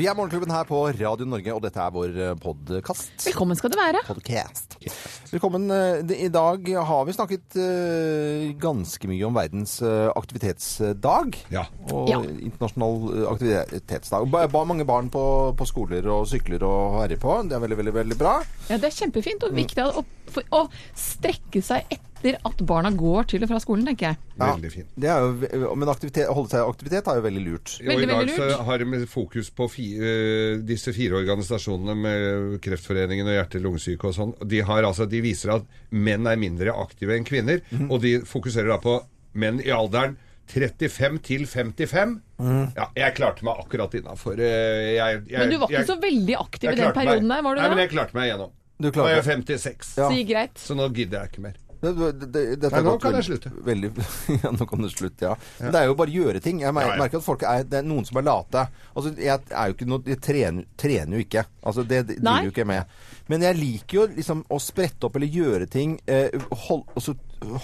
Vi er Morgenklubben her på Radio Norge, og dette er vår podkast. Velkommen skal du være. Podcast. Velkommen. eh, I dag har vi snakket eh, ganske mye om verdens eh, aktivitetsdag. Ja. Og Ja. internasjonal eh, aktivitetsdag. Ba, mange barn på, på skoler og sykler og herjer på. Det er veldig, veldig, veldig bra. Ja, Det er kjempefint og viktig å, for- å strekke seg etter at barna går til og fra skolen, tenker jeg. Ja. Veldig fint. Det er jo, men aktivitet, holde seg i aktivitet er jo veldig lurt. Og Veldig, I dag så har de fokus på fi, eh, disse fire organisasjonene med Kreftforeningen og hjerte-lungesyke og sånn. De, altså, de viser at menn er mindre aktive enn kvinner, Mhm. og de fokuserer da på menn i alderen 35 til 55. Ja, jeg klarte meg akkurat innafor. Jeg, Men du var ikke jeg- så veldig aktiv i den perioden meg. der, var du Nei, men jeg klarte meg igjennom. Du Nå klarte er jeg 56, Ja. Så greit. så nå gidder jeg ikke mer. Det, det, det, dette Nei, nå kan jeg slutte. Veldig, ja, nå kan det slutte, ja. Men det er jo bare å gjøre ting. Jeg merker, Ja, ja. merker at folk er, det er noen som er late. Altså, jeg er jo ikke noe, jeg trener, trener jo ikke. Altså, det det driver jo ikke jeg med. Men jeg liker jo liksom å sprette opp eller gjøre ting, eh, hold, altså,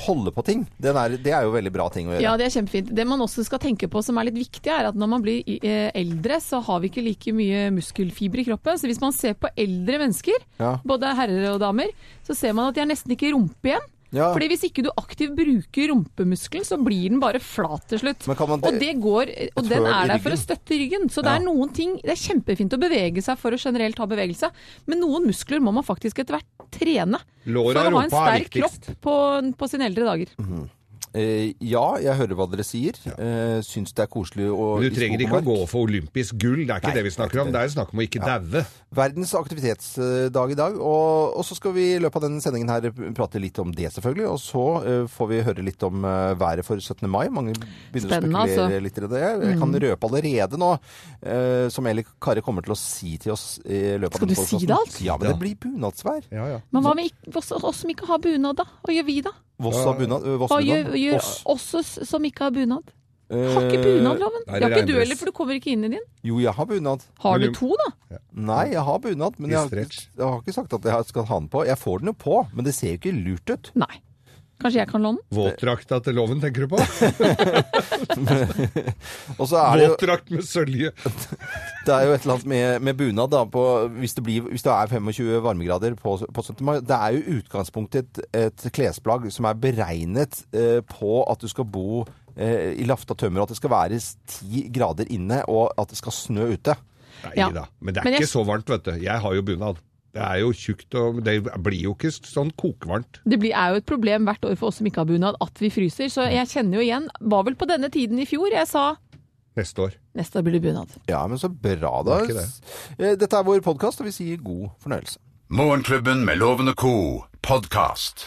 holde på ting. Den er, det er jo veldig bra ting å gjøre. Ja, det er kjempefint. Det man også skal tenke på som er litt viktig, er at når man blir eh, eldre, så har vi ikke like mye muskelfiber i kroppen. Så hvis man ser på eldre mennesker, Ja. både herrer og damer, så ser man at de har nesten ikke rumpe igjen. Ja. Fordi hvis ikke du aktivt bruker rumpemuskelen, så blir den bare flat til slutt. Man- og det går, og den er der for å støtte ryggen. Så det Ja. er noen ting Det er kjempefint å bevege seg for å generelt ha bevegelse, men noen muskler må man faktisk etter hvert trene. Låra for å ha en er sterk kropp på, på sine eldre dager. Eh, ja, jeg hører hva dere sier. Eh, syns det er koselig å Men du trenger ikke å gå for olympisk gull, det er ikke Nei, det vi snakker om. Det er snakk om å ikke daue. Verdens aktivitetsdag i dag. Og, og så skal vi i løpet av denne sendingen her prate litt om det, selvfølgelig. Og så uh, får vi høre litt om uh, været for 17. mai. Mange begynner Spennende, å spekulere altså. litt i det. Jeg kan røpe allerede nå, uh, som Eli Kari kommer til å si til oss i løpet Skal av denne du si det alt? Ja, men Ja. det blir bunadsvær. Ja, ja. Men hva med oss, oss som ikke har bunad, da? Hva gjør vi da? Voss har bunad. eh, Voss Hva gjør, bunad. gjør Voss. oss som ikke har bunad? Eh, Har ikke bunadloven? Nei, Det har ikke du heller, for du kommer ikke inn i din. Jo, jeg har bunad. Har du du- to, da? Nei, jeg har bunad, men jeg har, jeg har ikke sagt at jeg skal ha den på. Jeg får den jo på, men det ser jo ikke lurt ut. Nei. Kanskje jeg kan låne den? Våtdrakta til loven, tenker du på? Og så er det jo Våtdrakt med sølje. Det er jo et eller annet med, med bunad da, på, hvis, det blir, hvis det er 25 varmegrader på, på 17. mai. Det er jo utgangspunktet et, et klesplagg som er beregnet eh, på at du skal bo eh, i lafta tømmer, og at det skal være 10 grader inne, og at det skal snø ute. Nei Ja. da. Men det er Men jeg- ikke så varmt, vet du. Jeg har jo bunad. Det er jo tjukt, og det blir jo ikke sånn kokvarmt. Det blir, er jo et problem hvert år for oss som ikke har bunad, at vi fryser. Så jeg kjenner jo igjen. Var vel på denne tiden i fjor jeg sa Neste år. neste år blir det bunad. Ja, men så bra, da. Det er ikke Eh, Dette er vår podkast, og vi sier god fornøyelse. Morgenklubben med Lovende Co. podkast.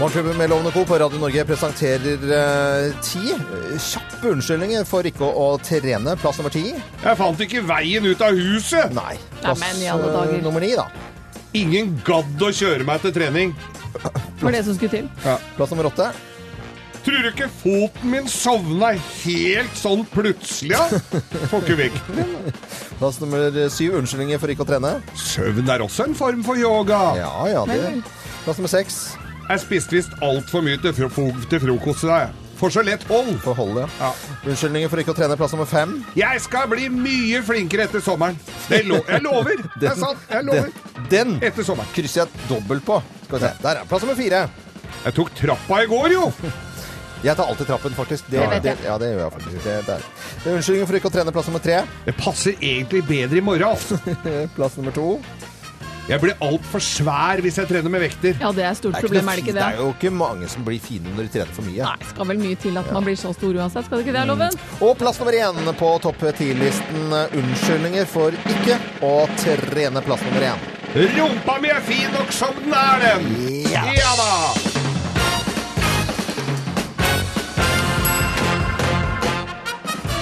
Morgenklubben med Lovende Co. på Radio Norge presenterer eh, ti eh, kjappe unnskyldninger for ikke å, å trene. Plass nummer ti. Jeg fant ikke veien ut av huset! Nei. Nei, Plass men i alle eh, dager. nummer ni, da. Ingen gadd å kjøre meg til trening. Var det som skulle til? Plass nummer åtte. Tror du ikke foten min sovna helt sånn plutselig? Ja? Får ikke vekten min. Plass nummer syv. Unnskyldninger for ikke å trene. Søvn er også en form for yoga. Ja, ja, det. Plass nummer seks. Jeg spiste visst altfor mye til, fro til frokost i dag. For så lett hold. For hold, Ja. Unnskyldninger for ikke å trene. Plass nummer fem. Jeg skal bli mye flinkere etter sommeren. Det lo jeg lover. Det er sant. Jeg lover. Den Etter sommeren. krysser jeg dobbelt på. Skal vi se. Der, er Plass nummer fire. Jeg tok trappa i går, jo. Jeg tar alltid trappen, faktisk. Det det, det, ja, det gjør jeg faktisk. Det. Det er Unnskyldninger for ikke å trene. Plass nummer tre. Det passer egentlig bedre i morgen. altså. Plass nummer to. Jeg blir altfor svær hvis jeg trener med vekter. Ja, det er et stort Det er, problem, noe er det ikke det? det er jo ikke mange som blir fine når de trener for mye. Nei, skal vel mye til at man blir så stor uansett. Skal det ikke det, Loven? Og plass nummer én på topp ti-listen. Unnskyldninger for ikke å trene. Plass nummer én. Rumpa mi er fin nok som den er, den. Ja. ja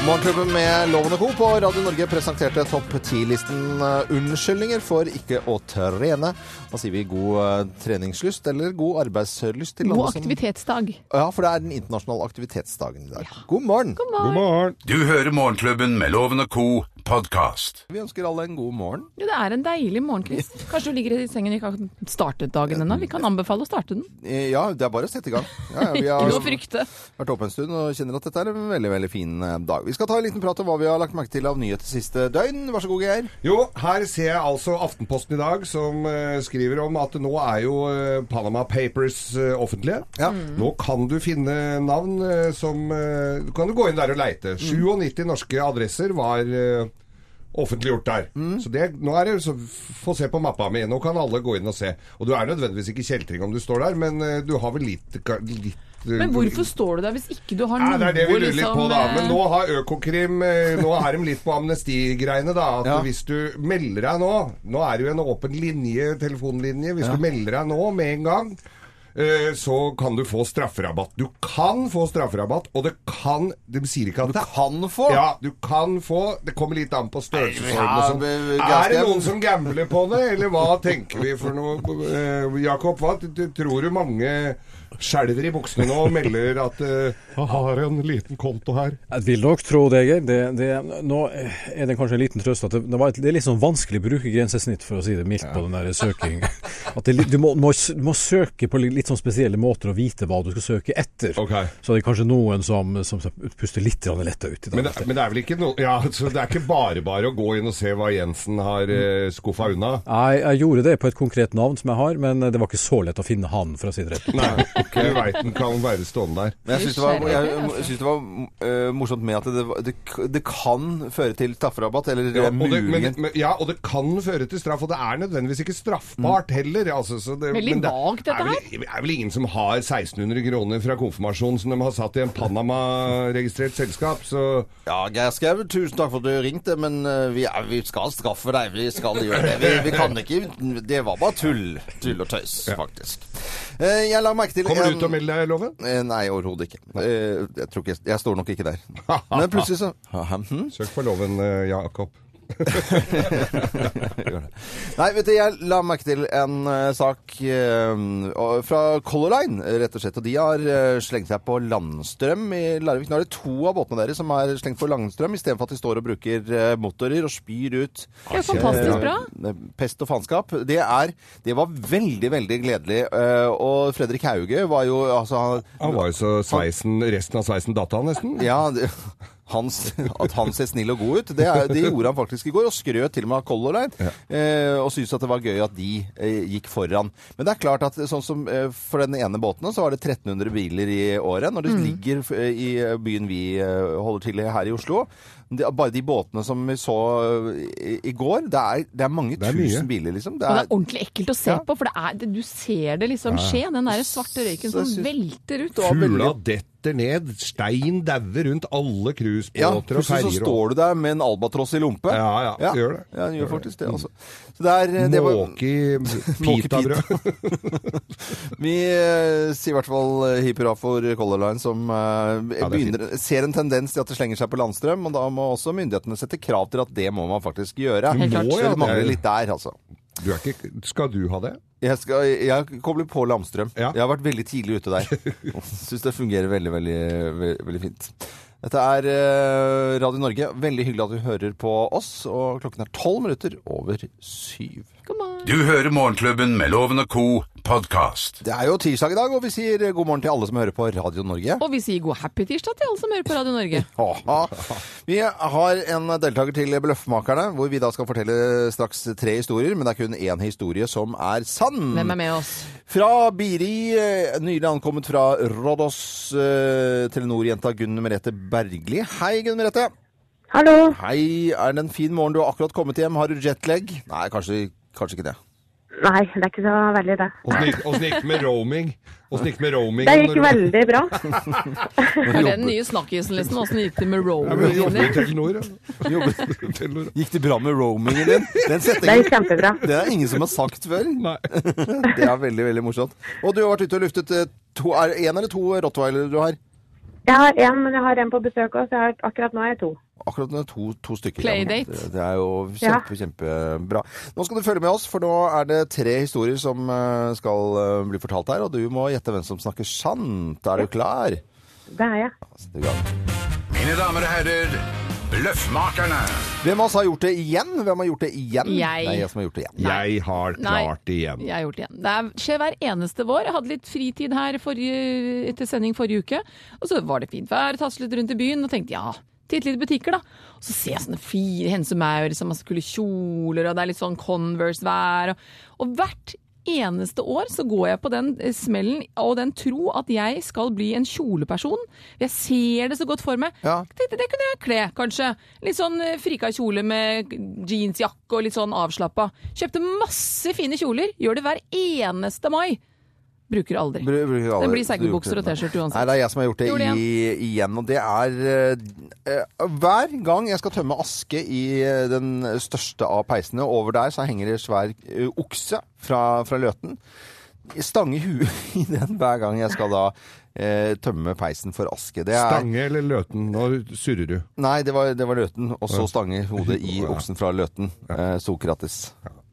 Morgenklubben med Loven og Co. på Radio Norge presenterte topp 10-listen eh, unnskyldninger for ikke å trene. Da sier vi god eh, treningslyst eller god arbeidslyst til God aktivitetsdag. som-. Ja, for det er den internasjonale aktivitetsdagen i dag. God morgen! God God morgen. morgen. Du hører Morgenklubben med Loven og Co. podkast. Vi ønsker alle en god morgen. Jo, Det er en deilig morgenkvist. Kanskje du ligger i sengen og ikke har startet dagen ennå. Vi kan anbefale å starte den. Eh, Ja, det er bare å sette i gang. Ja, ja, vi Ikke noe å har frykte. vært oppe en stund og kjenner at dette er en veldig veldig fin eh, dag. Vi skal ta en liten prat om hva vi har lagt merke til av nyheter siste døgn. Vær så god, Geir. Jo, her ser jeg altså Aftenposten i dag som eh, skriver om at nå er jo Panama Papers offentlige. Ja. Nå kan du finne navn som Kan Du gå inn der og leite. 97 norske adresser var offentliggjort der. Så det, nå er det så Få se på mappa mi. Nå kan alle gå inn og se. Og du er nødvendigvis ikke kjeltring om du står der, men eh, du har vel litt, litt eh, Men hvorfor står du der hvis ikke du har noe det er det vi lurer litt liksom, på, da. Men eh, nå har Økokrim Nå er de litt på amnestigreiene, da. At Ja. hvis du melder deg nå Nå er det jo en åpen linje, telefonlinje. Hvis du melder deg nå med en gang, så kan du få strafferabatt. Du kan få strafferabatt, og det kan De sier ikke at det Kan få! ja, du kan få Det kommer litt an på størrelsesorden sånn. Er det noen som gambler på det, eller hva tenker vi for noe? Eh, Jakob, hva tror du mange skjelver i buksene nå og melder at uh, Jeg har en liten konto her. Jeg vil nok tro det, Geir. Det, det, nå er det kanskje en liten trøst at det, det, var et, det er litt sånn vanskelig brukergrensesnitt, for å si det mildt, på den der søking. At det, du, må, må, du må søke på litt, sånn spesielle måter og vite hva du skal søke etter. Okay. Så det er kanskje noen som, som puster litt letta ut i dag. Men, det- men det er vel ikke noe Ja, så det er ikke bare bare å gå inn og se hva Jensen har uh, skuffa unna? Jeg, jeg gjorde det på et konkret navn som jeg har, men det var ikke så lett å finne han, for å si det rett. Nei, du veit den kan være stående der. Men jeg syns det var, jeg, jeg synes det var uh, morsomt med at det, det, det kan føre til strafferabatt, eller Ja, og det, muligens ja, og det kan føre til straff, og det er nødvendigvis ikke straffbart heller. Altså, så det, Veldig vagt, dette her. Det er vel ingen som har 1600 kroner fra konfirmasjonen som de har satt i en Panama-registrert selskap, så Ja, Geir Skau, tusen takk for at du ringte, men eh, vi, er, vi skal straffe deg. Vi skal gjøre det. Vi, vi kan ikke Det var bare tull. Tull og tøys, faktisk. Eh, Jeg la merke til Kommer du til å melde deg, Loven? Eh, Nei, overhodet ikke. Eh, Jeg, tror ikke. jeg står nok ikke der. Men plutselig så Hm? Søk på Loven, eh, Jakob. Nei, vet du, jeg la merke til en uh, sak uh, fra Color Line, rett og slett. Og de har uh, slengt seg på landstrøm i Larvik. Nå er det to av båtene deres som er slengt på landstrøm, istedenfor at de står og bruker motorer og spyr ut Det er fantastisk bra. pest og faenskap. Det, er- det var veldig, veldig gledelig. Og Fredrik Hauge var jo altså han- Han var jo så sveisen, resten av sveisen datt av, nesten. ja, det, hans, at han ser snill og god ut, det, er, det gjorde han faktisk i går. Og skrøt til og med av Color Line. Eh, og syntes at det var gøy at de eh, gikk foran. Men det er klart at sånn som eh, for den ene båten, så var det 1300 biler i året. Når det ligger eh, i byen vi eh, holder til her i Oslo. de, bare de båtene som vi så eh, i, i går, det er, det er mange Det er mye. tusen biler, liksom. Det Og det er, er ordentlig ekkelt å se Ja. på, for det er, det, du ser det liksom skje. Den der svarte røyken som velter ut. Fugla detter ned, stein dauer rundt alle ja, cruisebåter og plutselig så står du der med en albatross i lompe. Ja, ja, gjør det. Ja, gjør faktisk det, altså. Så det er, det var, Måke pitabrød. Vi eh, sier i hvert fall eh, hipp hurra for Color Line, som eh, er begynner, ser en tendens til at det slenger seg på landstrøm. Og da må også myndighetene sette krav til at det må man faktisk gjøre. Helt klart. Så ja, det mangler er- litt der, altså. Du er ikke, skal du ha det? Jeg, skal, jeg kobler på landstrøm. Ja. Jeg har vært veldig tidlig ute der. Syns det fungerer veldig, veldig, veldig, veldig fint. Dette er eh, Radio Norge. Veldig hyggelig at du hører på oss. Og klokken er tolv minutter over syv. Du hører Morgenklubben med Loven og Co. podkast. Det er jo tirsdag i dag, og vi sier god morgen til alle som hører på Radio Norge. Og vi sier god happy tirsdag til alle som hører på Radio Norge. Vi har en deltaker til Bløffmakerne, hvor vi da skal fortelle straks tre historier. Men det er kun én historie som er sann. Hvem er med oss? Fra Biri, eh, nylig ankommet fra Rådås, eh, Telenor-jenta Gunn Merete Bergli. Hei, Gunn Merete. Hallo. Hei, er det en fin morgen? Du har akkurat kommet hjem. Har du jetlag? Nei, kanskje, kanskje ikke det. Nei, det er ikke så veldig det. Åssen gikk det med roaming? Åssen gikk med roaming? Det gikk når veldig bra. det Er den nye snakkisen, liksom? Åssen gikk det med Ja, men du roamingen? Telenor, ja. Jobber- Gikk det bra med roamingen din? Den Det gikk kjempebra. det er ingen som har sagt før. Nei. Det er veldig, veldig morsomt. Og du har vært ute og luftet eh, det en eller to rottweilere du har? Jeg har én, men jeg har en på besøk òg, så jeg har, akkurat nå er jeg to. Akkurat nå er to, to stykker. Playdate. Det, det er jo Ja. kjempe, kjempebra. Nå skal du følge med oss, for nå er det tre historier som eh, skal eh, bli fortalt her, og du må gjette hvem som snakker sant. Er du klar? Det er jeg. Ja. Mine damer og herrer, Bløffmakerne. Hvem av oss har gjort det igjen? Hvem har gjort det igjen? Jeg. Det er jeg som har gjort det igjen. Jeg har klart det igjen. Jeg har gjort det igjen. Det er, skjer hver eneste vår. Jeg hadde litt fritid her forrige, etter sending forrige uke. Og så var det fint vær, taslet rundt i byen og tenkte ja, titt litt i butikker, da. Og så ser jeg sånne fire Hense Maur, så masse kule kjoler, og det er litt sånn Converse-vær. Og, og hvert eneste år så går jeg på den eh, smellen og den tro at jeg skal bli en kjoleperson. Jeg ser det så godt for meg. Ja. Tenkte, det kunne jeg kle, kanskje. Litt sånn eh, frika kjole med jeansjakke og litt sånn avslappa. Kjøpte masse fine kjoler. Gjør det hver eneste mai. Bruker aldri. Bru- bruker aldri. Den blir seggebukser og T-skjorte uansett. Nei, det er jeg som har gjort det, det i, igjen. Og det er uh, Hver gang jeg skal tømme aske i eh, den største av peisene, over der så henger det svær uh, okse fra, fra Løten. Stange huet i den hver gang jeg skal da tømme peisen for aske. Det er, Stange eller Løten? Nå surrer du. Nei, det var, det var Løten, og så stange hodet i oksen fra Løten. Eh, Sokrates.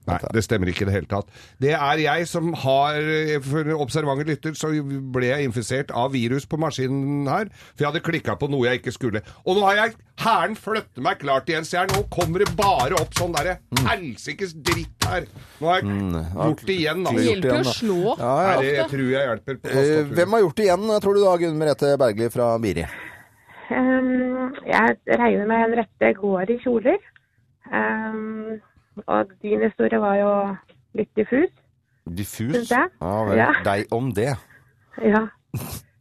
Nei, det stemmer ikke i det hele tatt. Det er jeg som har For observante lytter så ble jeg infisert av virus på maskinen her. For jeg hadde klikka på noe jeg ikke skulle. Og nå har jeg hæren flyttet meg klart igjen, så jeg nå kommer det bare opp sånn derre helsikes dritt her. Nå har jeg gjort det igjen, Det altså. hjelper jo å slå Ja, ja. Nei, det ofte. tror jeg hjelper på Eh, hvem har gjort det igjen, tror du da, Gunn Merete Bergli fra Biri? Um, jeg regner med Henriette går i kjoler. Ehm, og din historie var jo litt diffus. Diffus? Ja vel. Ja. Deg om det. Ja.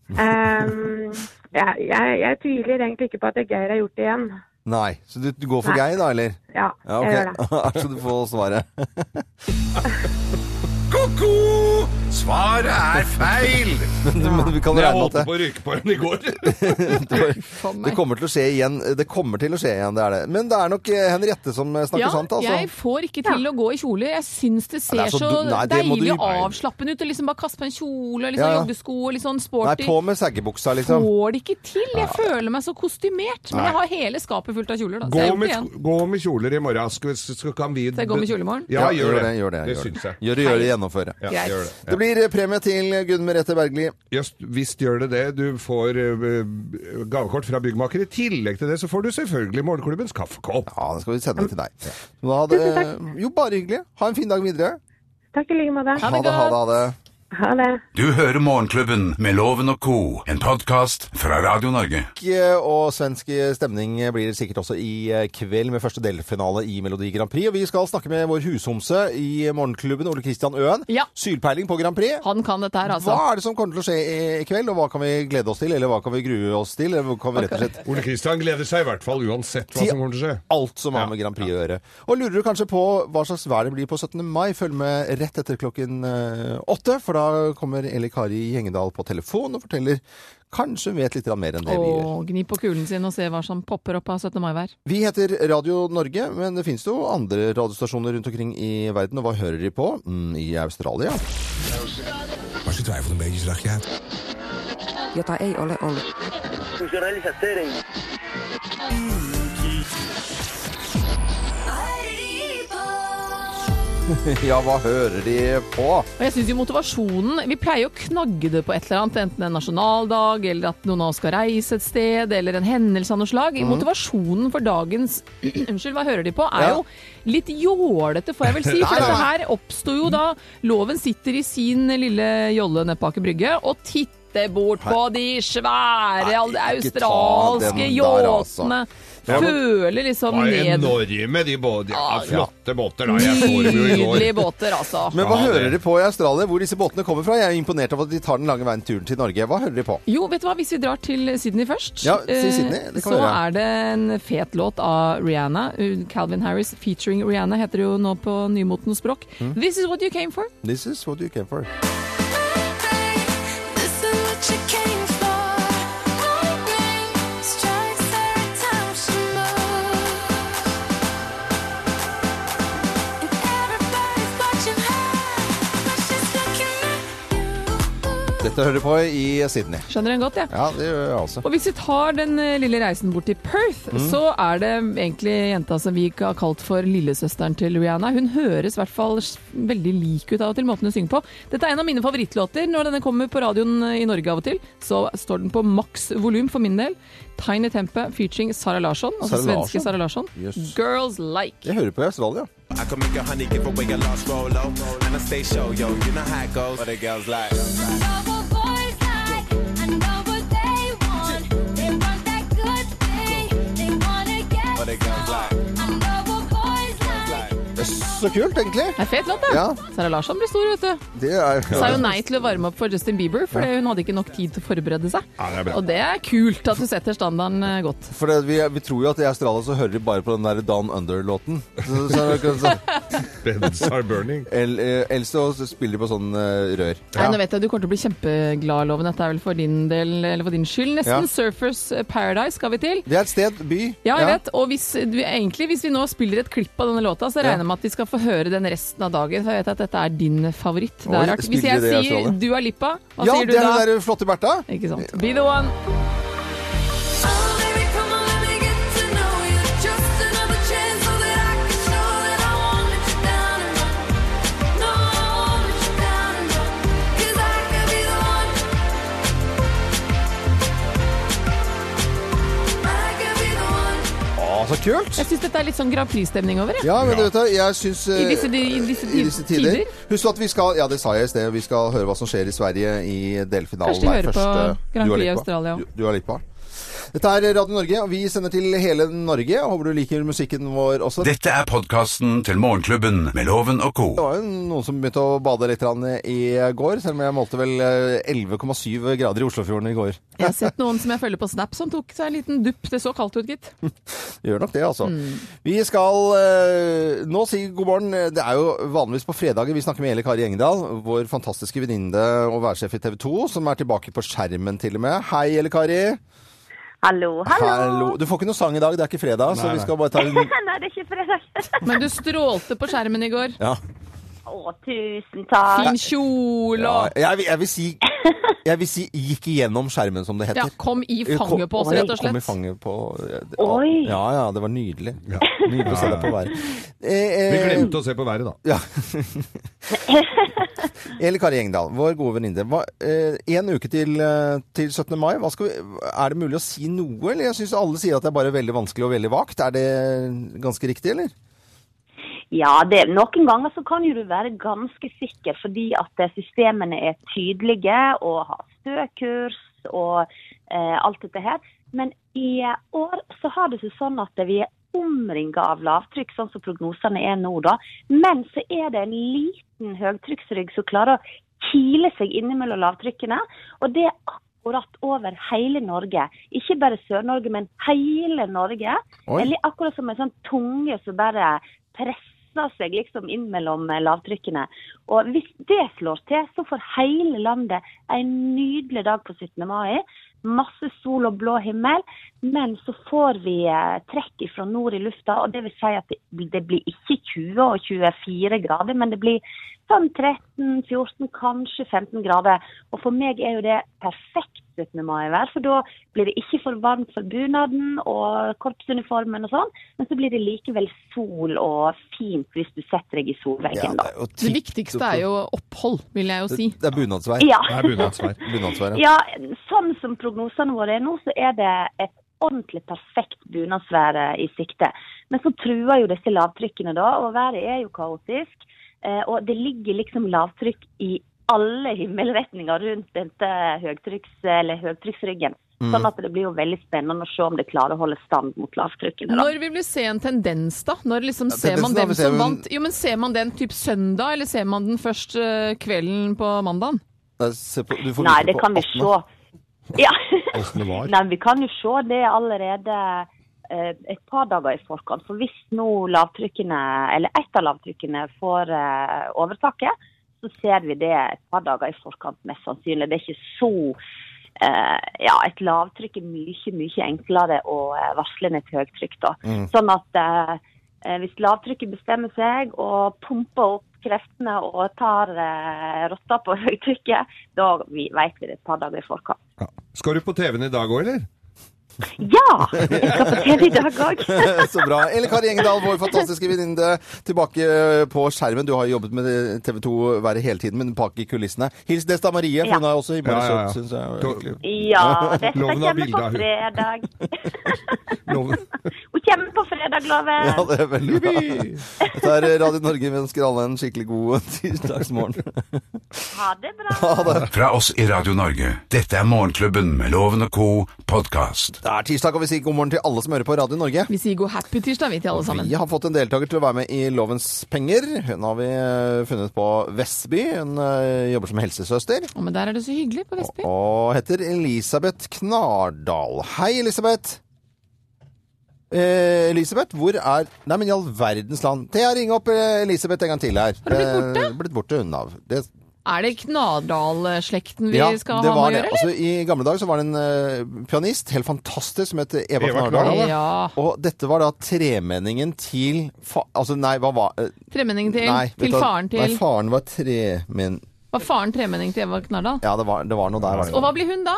Um, jeg, jeg, jeg tviler egentlig ikke på at Geir har gjort det igjen. Nei. Så du, du går for Nei. Geir, da, eller? Ja, Ja, jeg gjør det. Så du får svaret. Ko-ko! Svaret er feil! Men vi kan Jeg regne med holdt at på å ryke på den i går. Faen det, meg. kommer til å skje igjen. Det kommer til å skje igjen, det er det. Men det er nok eh, Henriette som snakker Ja, sant, altså. jeg får ikke til å gå i kjoler. Jeg syns det ser det er så så, du- nei, det må deilig du- og avslappende ut. Og liksom bare kaste på en kjole og litt sånn Ja, ja. joggesko og litt sånn Nei, sporty. på med saggebuksa, liksom. Får det ikke til. Jeg føler meg så kostymert. Men jeg har hele skapet fullt av kjoler, da. Så Gå jeg med, igjen. gå med kjoler i morgen. Skal, vi- skal, kan vi Skal jeg gå med kjole i morgen? Ja, gjør det. Gjør det, det gjør syns jeg. Gjør det, gjør det, gjennomføre. Ja, Greit. gjør det. Det blir eh, premie til Gunn Merete Bergli. Just, visst gjør det det. Du får eh, gavekort fra byggmaker. I tillegg til det så får du selvfølgelig Morgenklubbens kaffekopp. Ja, det skal vi sende til deg. Da hadde, jo, bare hyggelig. Ha en fin dag videre. Takk i like måte. Ha Ha det det, ha det. Ha det. Du hører Morgenklubben med Loven og co., en podkast fra Radio Norge. Og svensk stemning blir det sikkert også i eh, kveld med første delfinale i Melodi Grand Prix. Og vi skal snakke med vår hushomse i Morgenklubben, Ole Kristian Øen. Ja. Sylpeiling på Grand Prix. Han kan dette her, Hva altså. er det som kommer til å skje i- kveld, og hva kan vi glede oss til? Eller hva kan vi grue oss til? Eller hva kan vi rett og slett Ole Kristian gleder seg i hvert fall uansett hva til som kommer til å skje. alt som har med Grand Prix å gjøre. Og lurer du kanskje på hva slags vær det blir på 17. mai? Følg med rett etter klokken eh, åtte, for da kommer Eli Kari Gjengedal på telefon og forteller Kanskje hun vet litt mer enn det vi gjør. Og gni på kulen sin og se hva som popper opp av 17. mai-vær. Vi heter Radio Norge, men det finnes jo andre radiostasjoner rundt omkring i verden. Og hva hører de på? Mm, I Australia. Maar ze twijfelt een beetje, zag je uit. jota ei ole ollut. Ja, hva hører de på? Og jeg synes jo motivasjonen Vi pleier å knagge det på et eller annet, enten en nasjonaldag, eller at noen av oss skal reise et sted, eller en hendelse av noe slag. Motivasjonen for dagens Unnskyld, hva hører de på? Er Ja. jo litt jålete, får jeg vel si. For dette her oppsto jo da Loven sitter i sin lille jolle nede på Aker Brygge og titter bort på de svære Nei, australske yachtene. altså. Føler liksom Var ned enorme, de båtene. Ja, Ja. flotte båter. da. Jeg så dem jo i Nydelige går. båter, altså. Men hva Ja, hører dere på i Australia, hvor disse båtene kommer fra? Jeg er imponert av at de tar den lange veien turen til Norge. Hva hører de på? Jo, vet du hva, hvis vi drar til Sydney først, Ja, si eh, Sydney, det kan så vi gjøre. er det en fet låt av Rihanna. Uh, Calvin Harris featuring Rihanna heter det jo nå på nymotens språk. Mm. This is what you came for. This is what you came for. Dette hører du på i Sydney. Skjønner den godt, jeg. Ja, det gjør jeg også. Og hvis vi tar den eh, lille reisen bort til Perth, Mm. så er det egentlig jenta som vi har kalt for lillesøsteren til Rihanna. Hun høres i hvert fall veldig lik ut av og til, måten hun synger på. Dette er en av mine favorittlåter. Når denne kommer på radioen eh, i Norge av og til, så står den på maks volum for min del. Tiny Tempe featuring Sara Larsson, altså Sara svenske Larsson? Sara Larsson. Yes. Girls Like. Jeg hører på i Australia. I can make a honey give away a lost Rolo. And I stay show, yo. You know how it goes. What the girls like. Så kult, egentlig. Det er fet låt, da. Ja. Sara Larsson blir stor, vet du. Det er Sa jo nei til å varme opp for Justin Bieber, for hun hadde ikke nok tid til å forberede seg. Ja, det. Og det er kult at du setter standarden eh, godt. For det, vi, vi tror jo at i Australia så hører de bare på den der Down Under-låten. Beds are burning. el, eh, ellers så spiller de på sånn eh, rør. Nei, nå vet jeg Du kommer til å bli kjempeglad, Loven. Dette er vel for din del, eller for din skyld. Nesten Ja. Surfers Paradise skal vi til. Det er et sted, by. Ja, jeg vet. Og hvis, du, egentlig, hvis vi nå spiller et klipp av denne låta, så regner jeg med at vi skal få høre den resten av dagen. For jeg vet at dette er din favoritt. Det er rart. Hvis jeg sier? Dua Lipa, hva Ja, sier du da? Ja, det er den flotte Bertha. Ikke sant. Be the one. Så kult! Jeg syns dette er litt sånn Grand Prix-stemning over det. Ja, men du vet det, jeg syns eh, I disse, i disse, i disse tider. Husk at vi skal Ja, det sa jeg i sted. Vi skal høre hva som skjer i Sverige i delfinalen. Kanskje de der. hører på Grand Prix i Australia Australia. Du, Dua Lipa. Dette er Radio Norge, og vi sender til hele Norge. Jeg Håper du liker musikken vår også. Dette er podkasten til Morgenklubben med Loven og co. Det var jo noen som begynte å bade litt i går, selv om jeg målte vel eh, 11,7 grader i Oslofjorden i går. Jeg har sett noen som jeg følger på Snap som tok seg en liten dupp. Det så kaldt ut, gitt. Gjør nok det, altså. Mm. Vi skal eh, nå si god morgen. Det er jo vanligvis på fredager vi snakker med Eli Kari Engedal, vår fantastiske venninne og værsjef i TV 2, som er tilbake på skjermen til og med. Hei, Eli Kari. Hallo, hallo. Du får ikke noe sang i dag, det er ikke fredag, så vi skal bare ta en Nei, det er ikke fredag. Men du strålte på skjermen i går. Ja. Å, tusen takk. Fin kjole ja. og Jeg, vil- jeg vil si Jeg vil si gikk igjennom skjermen, som det heter. ja, kom i fanget på oss, rett og Kom i slett. fanget på Oi. Ja, ja, det var nydelig. Nydelig å se deg på været. Eh, Vi eh, glemte å se på været, da. Ja. Eli Kari Engdahl, vår gode venninne. Hva- eh, En uke til, eh, til 17. mai. Hva skal vi, er det mulig å si noe, eller? Jeg syns alle sier at det er bare veldig vanskelig og veldig vagt. Er det ganske riktig, eller? Ja, det, noen ganger så kan jo du være ganske sikker fordi at eh, systemene er tydelige og har støkurs og eh, alt dette her. Men i år så har det seg sånn at vi er omringa av lavtrykk, sånn som prognosene er nå. da. Men så er det en liten høytrykksrygg som klarer å kile seg innimellom lavtrykkene. Og det er akkurat over hele Norge. Ikke bare Sør-Norge, men hele Norge. Oi. Eller akkurat som en sånn tunge som bare presser seg liksom inn mellom eh, lavtrykkene. Og hvis det slår til, så får hele landet en nydelig dag på 17. mai. Masse sol og blå himmel. Men så får vi eh, trekk fra nord i lufta, og det vil si at det blir ikke 20 og 24 grader, men det blir sånn 13-14, kanskje 15 grader. Og for meg er jo det perfekt 17. mai være. for da blir det ikke for varmt for bunaden og korpsuniformen og sånn, men så blir det likevel sol og fint hvis du setter deg i solveggen, da. Ja, Det det viktigste er jo opphold, vil jeg jo si. Det er bunadsvær. Ja. Det er bunadsvær. Bunadsvær, ja. Ja, sånn som prognosene våre er nå, så er det et ordentlig perfekt bunadsvær eh, i sikte. Men så truer jo disse lavtrykkene da, og været er jo kaotisk. Eh, og det ligger liksom lavtrykk i alle himmelretninger rundt dette høytrykks, eller høytrykksryggen. Sånn at det blir jo veldig spennende å se om det klarer å holde stand mot lavtrykkene. Når vil vi se en tendens, da? Når liksom Ja, ser man dem ser som vant? Jo, men Ser man den typ søndag, eller ser man den først eh, kvelden på mandagen? Nei, på- Nei, det kan vi se. Ja. Åssen det var. Nei, vi kan jo se det allerede eh, et par dager i forkant. For hvis nå lavtrykkene, eller ett av lavtrykkene får eh, overtaket, så ser vi det et par dager i forkant, mest sannsynlig. Det er ikke så Uh, Ja, et lavtrykk er mye, mye enklere å eh, varsle enn et høytrykk, da. Sånn at eh, hvis lavtrykket bestemmer seg og pumper opp kreftene og tar uh, rotta på høytrykket, da vet vi det et par dager i forkant. Skal du på TV-en i dag òg, eller? Ja! Jeg skal på TV i dag òg. Så bra. Eller Kari Engedal, vår fantastiske venninne, tilbake på skjermen. Du har jobbet med TV 2-været hele tiden, men bak i kulissene. Hils Desta Marie, for Ja. hun er også innmari Ja, ja, ja. søt, syns jeg. Ja, Desta kommer på fredag. Kommer på fredag, loven. Ja, det er veldig bra. Dette er Radio Norge. Vi ønsker alle en skikkelig god tirsdagsmorgen. Ha det bra. Ha det. Fra oss i Radio Norge. Dette er Morgenklubben med Loven og co. podkast. Det er tirsdag, og vi sier god morgen til alle som hører på Radio Norge. Vi sier god happy tirsdag, vi til alle sammen. Vi har fått en deltaker til å være med i Lovens penger. Hun har vi eh, funnet på Vestby. Hun eh, jobber som helsesøster. Å, men der er det så hyggelig på Vestby. Og heter Elisabeth Knardal. Hei, Elisabeth. Eh, Elisabeth, hvor er Nei, men i all verdens land. Thea, ring opp eh, Elisabeth en gang til her. Har du blitt borte? Eh, blitt borte hun av. Det, Er det Knardal-slekten vi ja, skal det ha med var å det. gjøre, Altså, I gamle dager så var det en uh, pianist, helt fantastisk, som het Eva, Eva Knardal. Knardal, Ja. Og dette var da tremenningen til fa Altså, nei, hva var eh, Tremenningen til, Nei, til du faren til Nei, faren var tremen... Var faren tremenning til Eva Knardal? Ja, det var, det var noe der. Var det. Og hva blir hun da?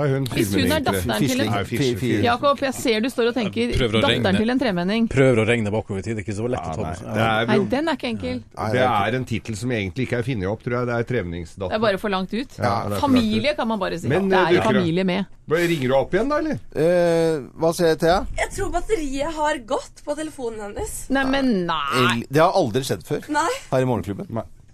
Er hun Hvis hun er datteren til en Nei. Jakob, jeg ser du står og tenker datteren til en tremenning. Prøver å regne bakover i tid. Det er ikke så lett å ta Nei, med Nei, den er ikke enkel. Det er en tittel som egentlig ikke er funnet opp, tror jeg. Det er tremenningsdatter. Det er bare for langt ut. Ja, for langt Familie kan man bare si. Men, det eh, er jo familie med. Ringer du opp igjen, da, eller? Eh, hva sier Thea? Jeg tror batteriet har gått på telefonen hennes. Nei, men nei. Det har aldri skjedd før Nei. her i Morgenklubben.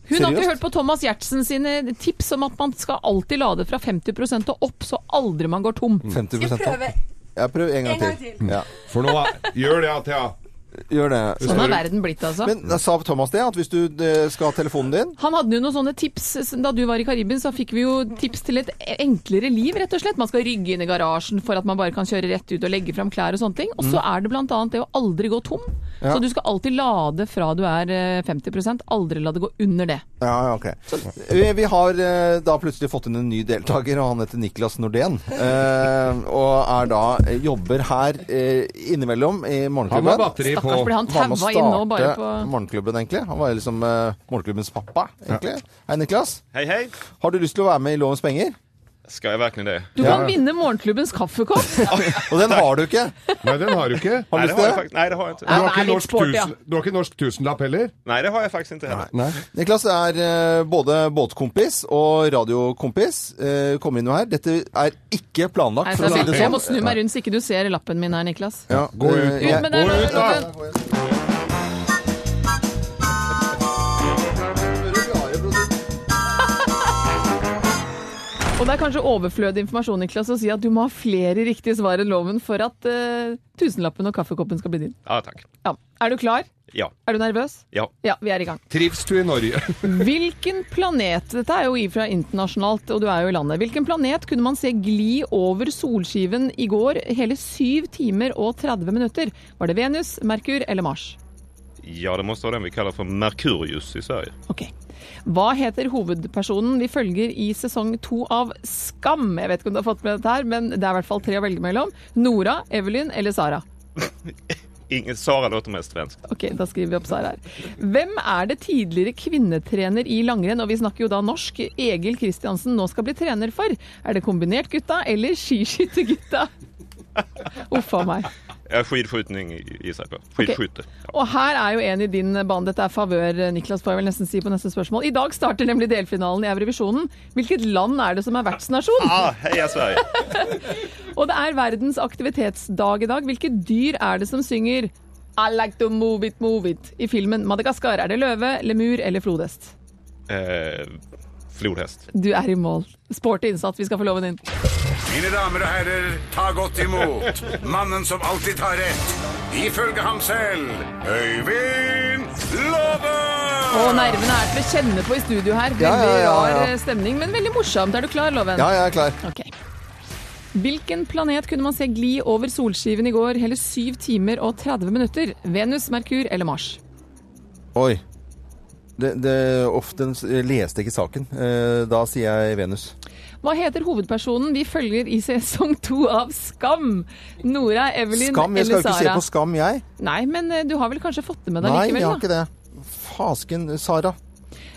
Hun har ikke hørt på Thomas Gjertsen sine tips om at man skal alltid lade fra 50% og opp, så aldri man går tom. 50 Skal jeg prøver en gang en gang til. til? Ja, For nå Gjør det, Thea. Gjør det. Sånn er verden blitt, altså. Men sa Thomas det, at hvis du eh, skal ha telefonen din Han hadde jo noen sånne tips Da du var i Karibien, så fikk vi jo tips til et enklere liv, rett og slett. Man skal rygge inn i garasjen for at man bare kan kjøre rett ut og legge fram klær og sånne ting. Og så er det annet det å aldri gå tom. Ja. Så du skal alltid lade fra du er eh, 50 aldri la det gå under det. Ja, ja, ok. Vi, vi har eh, da plutselig fått inn en ny deltaker, og han heter Niklas Nordén. Eh, og er da jobber her eh, innimellom i Han har Morgenklubben. batteri på Stakkars ble han taua inn nå bare på Morgenklubben, egentlig. Han var liksom uh, Morgenklubbens pappa, egentlig. Hei, Niklas. Hei, hei. Har du lyst til å være med i Lovens penger? Skal jeg virkelig det? Du Ja. kan vinne morgenklubbens kaffekopp! Og den har du ikke. Nei, den har du ikke. Har du lyst til det? Nei, det har jeg ikke. Du har ikke norsk, norsk, tusen, ja. du har ikke norsk tusenlapp heller? Nei, det har jeg faktisk ikke heller. Nei. Niklas er eh, både båtkompis og radiokompis. Kom kommer inn her. Dette er ikke planlagt, Nei, for å si så sånn. jeg sånn. må snu meg rundt så ikke du ser lappen min her, Niklas. Ja, Gå ut, Gå da. Ut med den, Og det er kanskje overflødig informasjon Niklas, å si at du må ha flere riktige svar enn loven for at uh, tusenlappen og kaffekoppen skal bli din. Ja, takk. Ja. Er du klar? Ja. Er du nervøs? Ja. Ja, vi er i gang. Trives du i Norge? Hvilken planet Dette er jo ifra internasjonalt, og du er jo i landet. Hvilken planet kunne man se gli over solskiven i går hele 7 timer og 30 minutter? Var det Venus, Merkur eller Mars? Ja, det måste stå den vi kallar för Merkurius i Sverige. Ok. Hva heter hovedpersonen vi følger i sesong to av Skam? Jeg vet ikke om du har fått med dette her, men det er i hvert fall tre å velge mellom. Nora, Evelyn eller Sara? Ingen, Sara låter mest svensk. Ok, da skriver vi opp Sara her. Hvem er det tidligere kvinnetrener i langrenn, og vi snakker jo da norsk, Egil Kristiansen nå skal bli trener for? Er det kombinert gutta eller skiskyttergutta? Uff a meg. Ja, skidskjutning i seg. på. Skidskytte. Ja. Og her er jo en i din bane. Dette er favør, Niklas, får jeg vel nesten si på neste spørsmål. I dag starter nemlig delfinalen i Eurovisjonen. Hvilket land er det som er vertsnasjon? Ah, heia Sverige! Og det er verdens aktivitetsdag i dag. Hvilke dyr er det som synger I like to move it, move it i filmen Madagaskar? Er det løve, lemur eller flodhest? Eh, flodhest. Du er i mål. Sporty innsats. Vi skal få loven inn. Mine damer og herrer, ta godt imot mannen som alltid tar rett, ifølge ham selv, Øyvind Love! Og nervene er til å kjenne på i studio her. Veldig Ja, ja, ja, ja. rar eh, stemning, men veldig morsomt. Er du klar, Loven? Ja, jeg er klar. Okay. Hvilken planet kunne man se gli over solskiven i går hele 7 timer og 30 minutter? Venus, Merkur eller Mars? Oi. Det, det, ofte jeg leste ikke saken. Eh, da sier jeg Venus. Hva heter hovedpersonen vi følger i sesong to av Skam? Nora, Evelyn Skam? Jeg skal jo ikke se på Skam, jeg. Nei, men eh, du har vel kanskje fått det med deg Nei, jeg har da? ikke det. Fasken, Sara.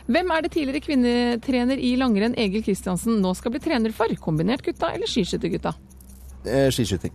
Hvem er det tidligere kvinnetrener i langrenn Egil Kristiansen nå skal bli trener for? Kombinertgutta eller skiskyttergutta? Eh, skiskyting.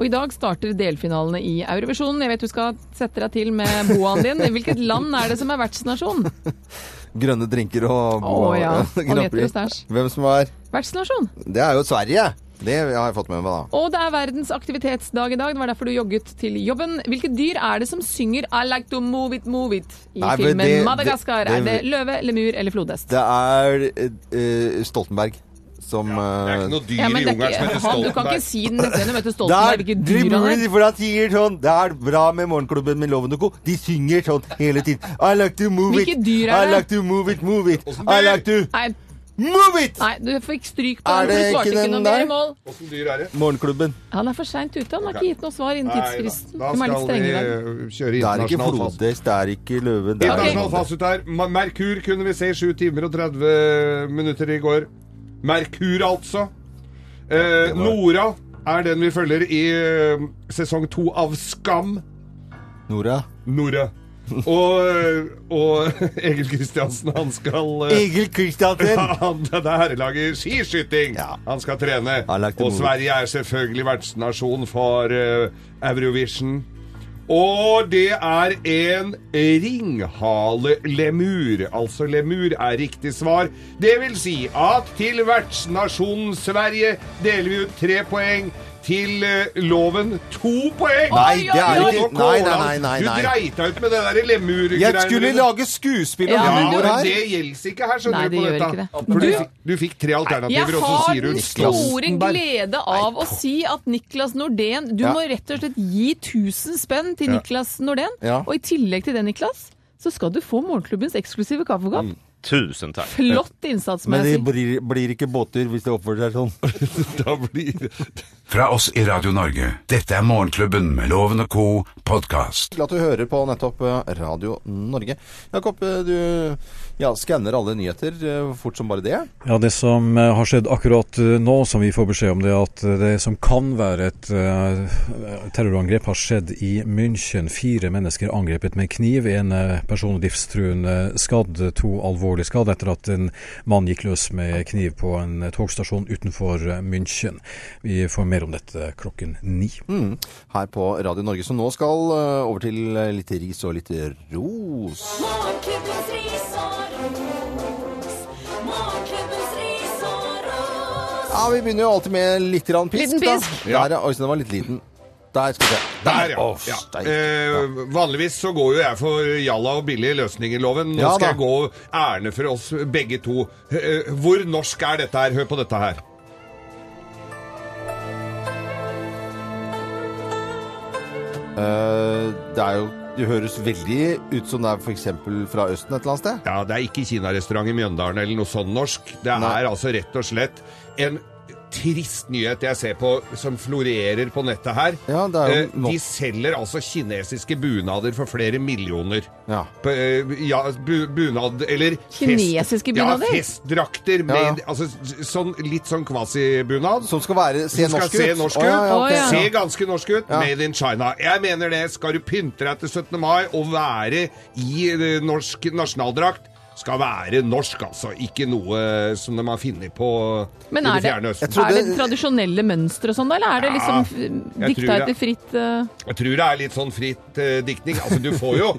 Og i dag starter delfinalene i Eurovisjonen. Jeg vet du skal sette deg til med boaen din. Hvilket land er det som er vertsnasjon? Grønne drinker og ja, Prix. og stæsj. Hvem som er Vertsnasjon. Det er jo Sverige! Det har jeg fått med meg, da. Og det er verdens aktivitetsdag i dag. Det var derfor du jogget til jobben. Hvilke dyr er det som synger I like to move it, move it i Nei, filmen det- Madagaskar? det- er det det- løve, lemur eller flodhest? Det er uh, Stoltenberg som Det er ikke noe dyr Ja, i det jungelen som heter Stoltenberg. Du kan ikke si den neste du møter Det Stoltenberg, er hvilket dyr de for han sier sånn Det er bra med Morgenklubben med Loven og Co. De synger sånn hele tiden. I like to move it. Hvilke dyr er I like to move it, move it. I like to Nei, move it! nei, du fikk stryk på Er den, det du svarte ikke ikke den noe mer der? i mål. Åssen dyr er det? Morgenklubben. Han er for seint ute. Han har ikke gitt noe svar innen Nei da. tidsfristen. Da De er litt skal strenge kjøre i dag. eh, kjøre Det er ikke internasjonal flodhest, det er ikke løve. Det er Internasjonal fasit her. Ma- Merkur kunne vi se i 7 timer og 30 minutter i går. Merkur, altså. Eh, Nora er den vi følger i eh, sesong to av Skam. Nora. Nora. Og, og Egil Kristiansen, han skal eh, Egil Kristiansen! han, Det lager skiskyting han skal trene. Han Og. Sverige er selvfølgelig vertsnasjon for eh, Eurovision. Og det er en ringhalelemur. Altså lemur er riktig svar. Det vil si at til vertsnasjonen Sverige deler vi ut tre poeng. Til eh, loven to poeng! Nei, det er ikke- nei, nei, nei, nei, nei. Du dreita ut med det der lemurgreiene. Jeg skulle lage skuespill om Ja, men her. det gjelder ikke her, skjønner Nei, du. på dette. ikke det. Du, Du- fikk, tre alternativer, og så sier du den store glede av å si at Niklas Nordén Du Ja. må rett og slett gi 1000 spenn til Ja. Niklas Nordén. Ja. Og i tillegg til det, Niklas, så skal du få morgenklubbens eksklusive kaffekopp. Mm. Tusen takk. Flott innsats, Men det blir, blir ikke båter hvis det oppfører seg sånn. Da blir Fra oss i Radio Norge. Dette er Morgenklubben med Loven og co. podkast. Glad du hører på nettopp eh, Radio Norge. Jakob, eh, du ja, skanner alle nyheter eh, fort som bare det. Ja, Det som eh, har skjedd akkurat eh, nå, som vi får beskjed om, det er at det som kan være et terrorangrep, har skjedd i München. Fire mennesker angrepet med kniv. En person livstruende skadd, to alvorlig skadd etter at en mann gikk løs med kniv på en togstasjon utenfor München. Vi får mer om dette klokken ni. Mm, her på Radio Norge. som nå skal over til litt ris og litt ros. Morgenklubbens Ja, Vi begynner jo alltid med litt grann pisk. Liten pisk. Da. Der, ja. Oi, så den var litt liten. Der skal vi se. Der, ja. Å, ja. steik. Eh, vanligvis så går jo jeg for jalla og billige løsninger, Loven. Nå Ja, skal da. jeg gå ærende for oss begge to. Eh, hvor norsk er dette her? Hør på dette her. Eh, det er jo Det høres veldig ut som det er f.eks. fra Østen et eller annet sted. Ja, det er ikke kinarestaurant i Mjøndalen eller noe sånn norsk. Det Nei. er altså rett og slett en trist nyhet jeg ser på som florerer på nettet her. Ja, det er jo Eh, De selger altså kinesiske bunader for flere millioner. Ja. På, eh, ja, bu, bunad Eller Kinesiske bunader? Ja, festdrakter med Ja, ja. Altså, sånn, litt sånn kvasibunad. Som skal være, se Som skal norsk ut. se norsk ja, ut. ok. Se ganske norsk ut. Ja. Made in China. Jeg mener det. Skal du pynte deg til 17. mai og være i eh, norsk nasjonaldrakt, skal være norsk, altså. Ikke noe som de har funnet på Men er det det, er det tradisjonelle mønstre og sånn, da? Eller er det liksom dikta etter fritt uh... Jeg tror det er litt sånn fritt uh, diktning. Altså, du får jo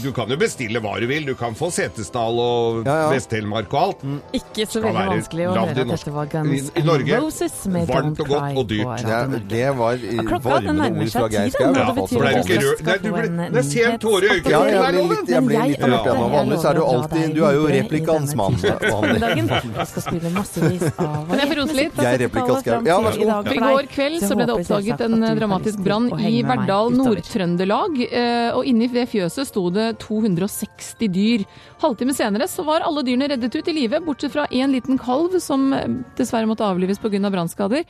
Du kan jo bestille hva du vil. Du kan få Setesdal og Ja, ja. Vest-Telemark og alt. Ikke så veldig være vanskelig å høre at dette var Guns I- i N' Norge, Roses med varmt og godt og dyrt. på Det, er- var Ja, varmende ord fra Geir Skau. det er Jeg tåre i øyekroken jeg blir litt, jeg rørt igjen. Vanligvis er du alltid er jo dagen. Jeg skal spille massevis av Kan jeg få rose litt? Jeg er replikant, Skau. Ja, vær så god. I går kveld så ble det oppdaget en dramatisk brann i Verdal, Nord-Trøndelag. eh, Og inni det fjøset sto det 260 dyr. Halvtime senere så var alle dyrene reddet ut i live, bortsett fra en liten kalv som eh, dessverre måtte avlives pga. brannskader.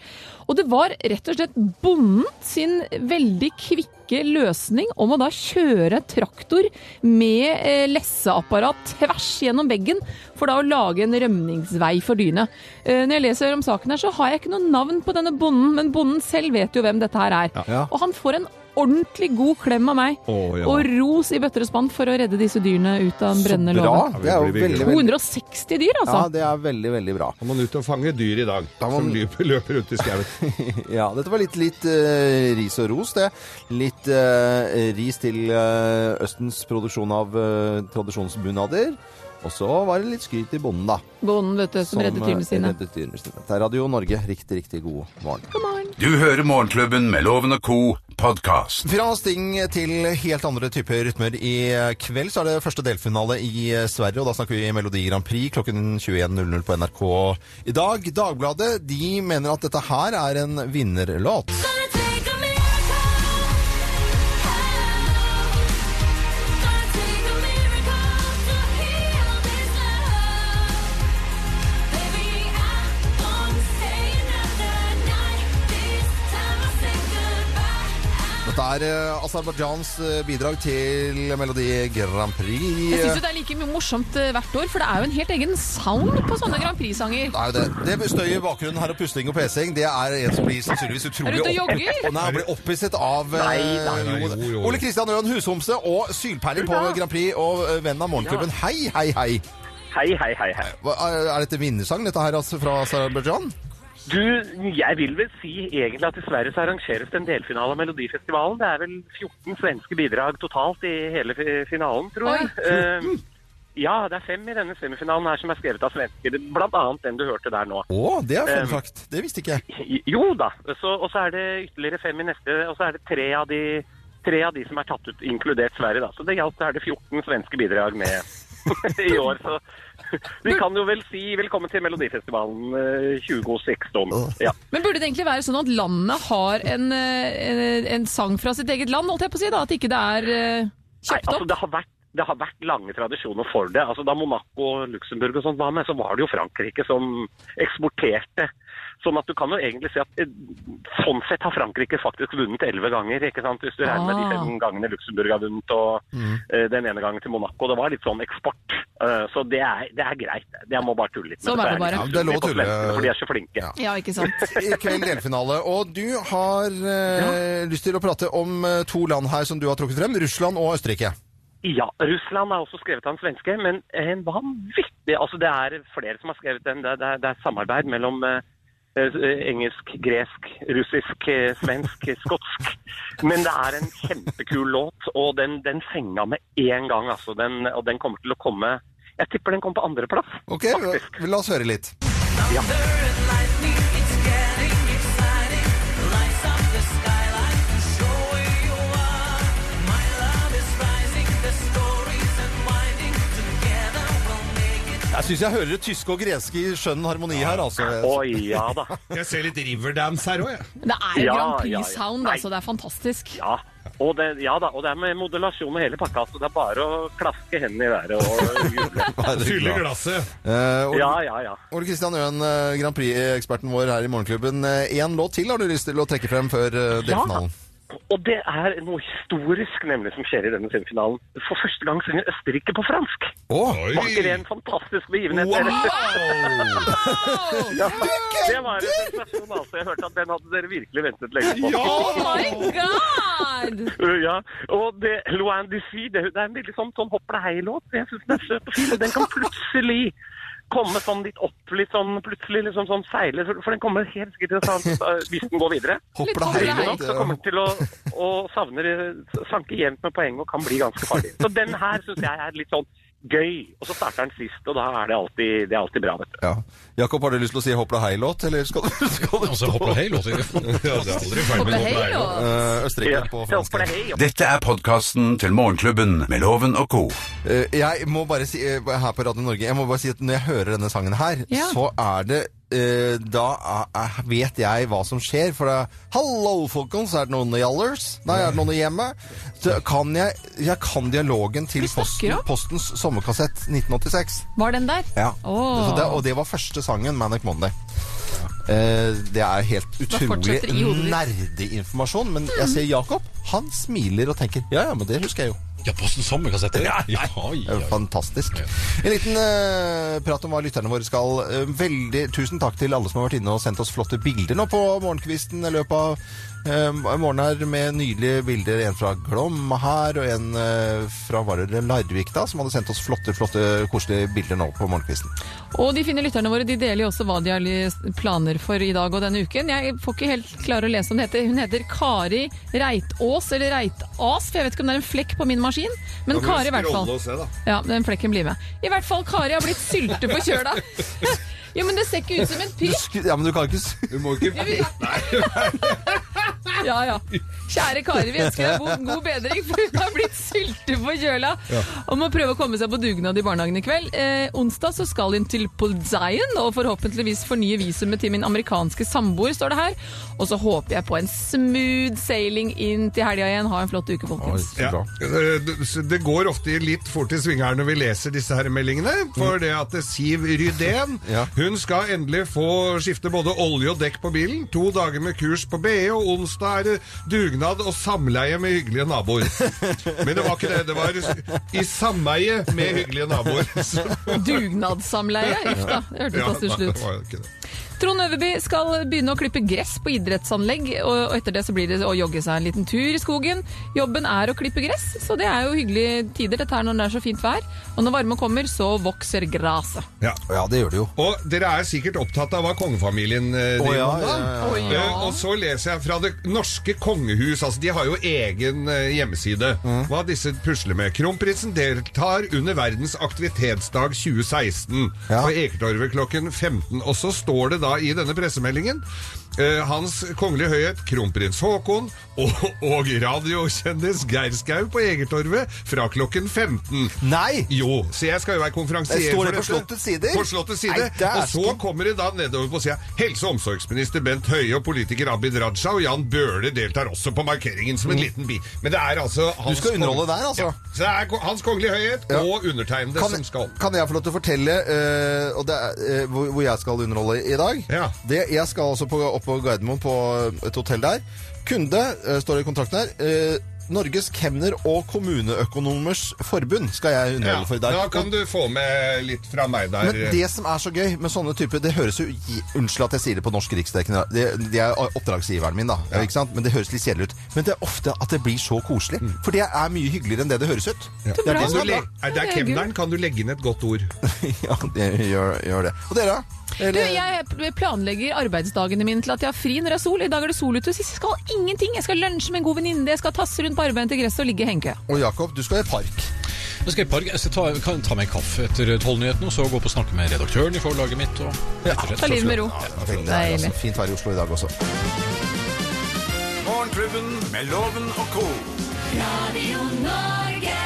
Og det var rett og slett bonden sin veldig kvikke løsning om å da kjøre traktor med eh, lesseapparat tvers gjennom veggen for da å lage en rømningsvei for dyrene. Eh, når jeg leser om saken her, så har jeg ikke noe navn på denne bonden, men bonden selv vet jo hvem dette her er. Ja. Og han får en ordentlig god klem av meg. oh, ja. Og ros i bøtter og spann for å redde disse dyrene ut av en brennende Bra. låve. Det er jo veldig, veldig 260 dyr, altså. Ja, det er veldig, veldig bra. Da må man ut og fange dyr i dag, Da man... som løper, løper rundt i skauen. Ja, dette var litt, litt uh, ris og ros, det. Litt uh, ris til uh, Østens produksjon av uh, tradisjonsbunader. Og så var det litt skryt til bonden, da. Bonden, vet du, som, redder eh, dyrene sine. reddet dyrene sine. Det er Radio Norge. Riktig, riktig god morgen. God morgen. Du hører Morgenklubben med Loven og Co. podkast. Fra sting til helt andre typer rytmer. I kveld så er det første delfinale i Sverige, og da snakker vi Melodi Grand Prix klokken 21.00 på NRK i dag. Dagbladet de mener at dette her er en vinnerlåt. Er eh, Aserbajdsjans eh, bidrag til Melodi Grand Prix. Jeg syns det er like mye morsomt eh, hvert år, for det er jo en helt egen sound på sånne Grand Prix-sanger. Det er jo det. Det med støy i bakgrunnen her og pusting og pesing, det er en som blir sannsynligvis utrolig Er opp-? Nei, han blir opphisset av Nei, nei, jo, jo, jo. Ole Kristian Øen Hushomse og sylperling på Grand Prix og venn av Morgenklubben. Hei, hei, hei. Hei, hei, hei, hei. Er, er dette vinnersang, dette her altså, fra Aserbajdsjan? Du, jeg vil vel si egentlig at i Sverige så arrangeres det en delfinale av Melodifestivalen. Det er vel 14 svenske bidrag totalt i hele finalen, tror jeg. Oi, ja, det er fem i denne semifinalen her som er skrevet av svensker. Blant annet den du hørte der nå. Å, det er fun Um, fact. Det visste ikke jeg. Jo da. Så, og så er det ytterligere fem i neste, og så er det tre av de, tre av de som er tatt ut, inkludert Sverige. da. Så det gjaldt er det 14 svenske bidrag med i år. Så vi kan jo vel si velkommen til Melodifestivalen eh, 2016. Ja. Men burde det egentlig være sånn at landet har en, eh, en, en sang fra sitt eget land, holdt jeg på å si, da? At ikke det er eh, Nei, kjøpt altså opp? det har vært det har vært lange tradisjoner for det. Altså Da Monaco og Luxembourg og sånt var med, så var det jo Frankrike som eksporterte. Sånn at du kan jo egentlig si at eh, sånn sett har Frankrike faktisk vunnet elleve ganger. ikke sant? Hvis du regner med de Ah. fem gangene Luxembourg har vunnet og eh, den ene gangen til Monaco. Det var litt sånn eksport. Eh, så det er, det er greit. Jeg må bare tulle litt. Sånn er det bare. Ja, det er lov å tulle. For de er så flinke. Ja, ikke sant? I kveld delfinale. Og du har ja. lyst til å prate om to land her som du har trukket frem. Russland og Østerrike. Ja, Russland er også skrevet av en svenske, men en vanvittig Altså, det er flere som har skrevet den. Det, er- det er samarbeid mellom engelsk, gresk, russisk, eh, svensk, skotsk. Men det er en kjempekul låt, og den, den fenga med en gang, altså. Den, og den kommer til å komme Jeg tipper den kommer på andreplass. Ok, la oss høre litt. Ja. Syns jeg hører det tyske og greske i skjønn harmoni her, altså. Oi, ja da. Jeg ser litt Riverdance her òg, jeg. Det er jo Ja, Grand ja, ja. Prix-sound, ja, altså. Det er fantastisk. Ja. Og det, ja da, og det er med modulasjon og hele pakka, så det er bare å klaske hendene i været og juble. Fylle glasset. Eh, Ole, Ja, ja, ja. Ole Kristian Øen, eh, Grand Prix-eksperten vår her i Morgenklubben. Én låt til har du lyst til å trekke frem før delfinalen? delfinalen? Og det er noe historisk nemlig som skjer i denne semifinalen. For første gang synger Østerrike på fransk. Oi. Var ikke det en fantastisk begivenhet? ja, det var en sensasjon, altså. Jeg hørte at den hadde dere virkelig ventet lenge på. Oh my god! Ja, og det, Loin Dissy, det, det er en veldig sånn, sånn hopp hei-låt. Jeg syns den er søt og fin. og Den kan plutselig komme sånn litt opp, litt sånn plutselig liksom sånn seile. For for den kommer helt sikkert til å ta, hvis den går videre. Hopper det Litt hei, hei. Nok, så kommer den til å, å savne, sanke jevnt med poeng og kan bli ganske farlig. Så den her syns jeg er litt sånn gøy. Og så starter den sist, og da er det alltid, det er alltid bra, vet du. Ja. Jakob, har du lyst til å si hopp la hei-låt, eller skal du, skal du Altså, hopp la hei-låt. Ja, det er aldri ferdig med hei, hoppe hei. og Eh, Østerrike på fransk? Dette er podkasten til Morgenklubben med Loven og Co. Eh, jeg må bare si eh, her på Radio Norge Jeg må bare si at når jeg hører denne sangen her, Ja. så er det eh, Da er, er, vet jeg hva som skjer. For det er Hallo, folkens! Er det noen gjallers? Nei, er det noen hjemme? Så kan jeg, jeg kan dialogen til snakker Posten? Postens sommerkassett 1986. Var den der? Ja. Åh. Så det, og det var første sangen, Manic Monday. Eh, det er helt utrolig fortsetter i hodet ditt. nerdeinformasjon, men jeg ser Jakob. han smiler og tenker ja, ja, men det husker jeg jo. Ja, på Sommerkassetter. Ja? Ja, ja. Fantastisk. En liten uh, prat om hva lytterne våre skal. Uh, veldig tusen takk til alle som har vært inne og sendt oss flotte bilder nå på morgenkvisten i løpet av eh, morgen her, med nydelige bilder. En fra Glom her, og en eh, fra var det Larvik, da, som hadde sendt oss flotte, flotte, koselige bilder nå på morgenkvisten. Og de fine lytterne våre de deler jo også hva de har planer for i dag og denne uken. Jeg får ikke helt klare å lese om det heter. Hun heter Kari Reitås, eller Reitas, for jeg vet ikke om det er en flekk på min maskin. Men Kari i hvert fall. se. Ja, den flekken blir med. I hvert fall Kari har blitt sylte Jo, men det ser ikke ut som en. Sk- Ja, men du kan ikke Du må ikke Nei. Ja, ja. Kjære karer, vi ønsker deg god- god bedring, for hun har blitt sylte på kjøla. Og må prøve å komme seg på dugnad i barnehagen i kveld. Eh, onsdag så skal hun til Polzaien og forhåpentligvis fornye visumet til min amerikanske samboer, står det her. Og så håper jeg på en smooth sailing inn til helga igjen. Ha en flott uke, folkens. Ja. Eh, det- går ofte litt fort i sving her når vi leser disse her meldingene. For det at Siv Rydén Hun skal endelig få skifte både olje og dekk på bilen. To dager med kurs på BE, og onsdag er det dugnad og samleie med hyggelige naboer. Men det var ikke det. Det var i sameie med hyggelige naboer. Dugnadssamleie. Uff da, det hørtes Ja, ut. Trond Øverby skal begynne å klippe gress på idrettsanlegg, og etter det så blir det å jogge seg en liten tur i skogen. Jobben er å klippe gress, så det er jo hyggelige tider dette her når det er så fint vær. Og når varmen kommer, så vokser gresset. Ja. det gjør det jo. Og dere er sikkert opptatt av hva kongefamilien eh, driver ja, med. ja, ja, ja. Ja. Eh, Og så leser jeg fra det norske kongehus. altså De har jo egen eh, hjemmeside. Mm. Hva disse pusler med. Kronprinsen deltar under verdens aktivitetsdag 2016 på Ekertorvet klokken 15. Og så står det da i denne pressemeldingen Hans kongelige høyhet kronprins Haakon og, og radiokjendis Geir Skau på Egertorvet fra klokken 15. Nei! Jo, så jeg skal jo være konferansier Det står for det på dette. Slottets sider? På Slottets side. Nei, og så kommer det da nedover på sida Helse- og omsorgsminister Bent Høie og politiker Abid Raja og Jan Bøhler deltar også på markeringen som en liten bi. Men det er altså hans Du skal underholde der, altså? Ja. Så det er Hans Kongelige Høyhet Ja. og undertegnede som skal kan jeg få lov til å fortelle uh, er, uh, hvor, hvor jeg skal underholde i dag? Det, jeg skal altså på, opp på Gardermoen på et hotell der. Kunde, eh, står det i kontrakten her. eh, Norges kemner- og kommuneøkonomers forbund skal jeg underholde for i dag. Da kan du få med litt fra meg der. Men det som er så gøy med sånne typer Det høres jo Unnskyld at jeg sier det på norsk riksdekkende. Det, det er oppdragsgiveren min, da. Ikke sant? Men det høres litt kjedelig ut. Men det er ofte at det blir så koselig. For det er mye hyggeligere enn det det høres ut. Ja. Det er det Kan som du er er kemneren kan du legge inn et godt ord. ja, det gjør, gjør det. Og dere, da? Du, jeg planlegger arbeidsdagene mine til at jeg har fri når det er sol. I dag er det sol ute, så jeg skal ingenting. Jeg skal lunsje med en god venninne, jeg skal tasse rundt på arbeidet til gresset og ligge i hengekøye. Og Jakob, du skal i park. Jeg skal i park. Jeg skal ta, kan ta meg en kaffe etter tolvnyhetene, og så gå opp og snakke med redaktøren i forlaget mitt. Og ja, ta livet med ro. Ja, det er, Altså. Fint vær i Oslo i dag også. Morgenklubben med Loven og co. Radio Norge.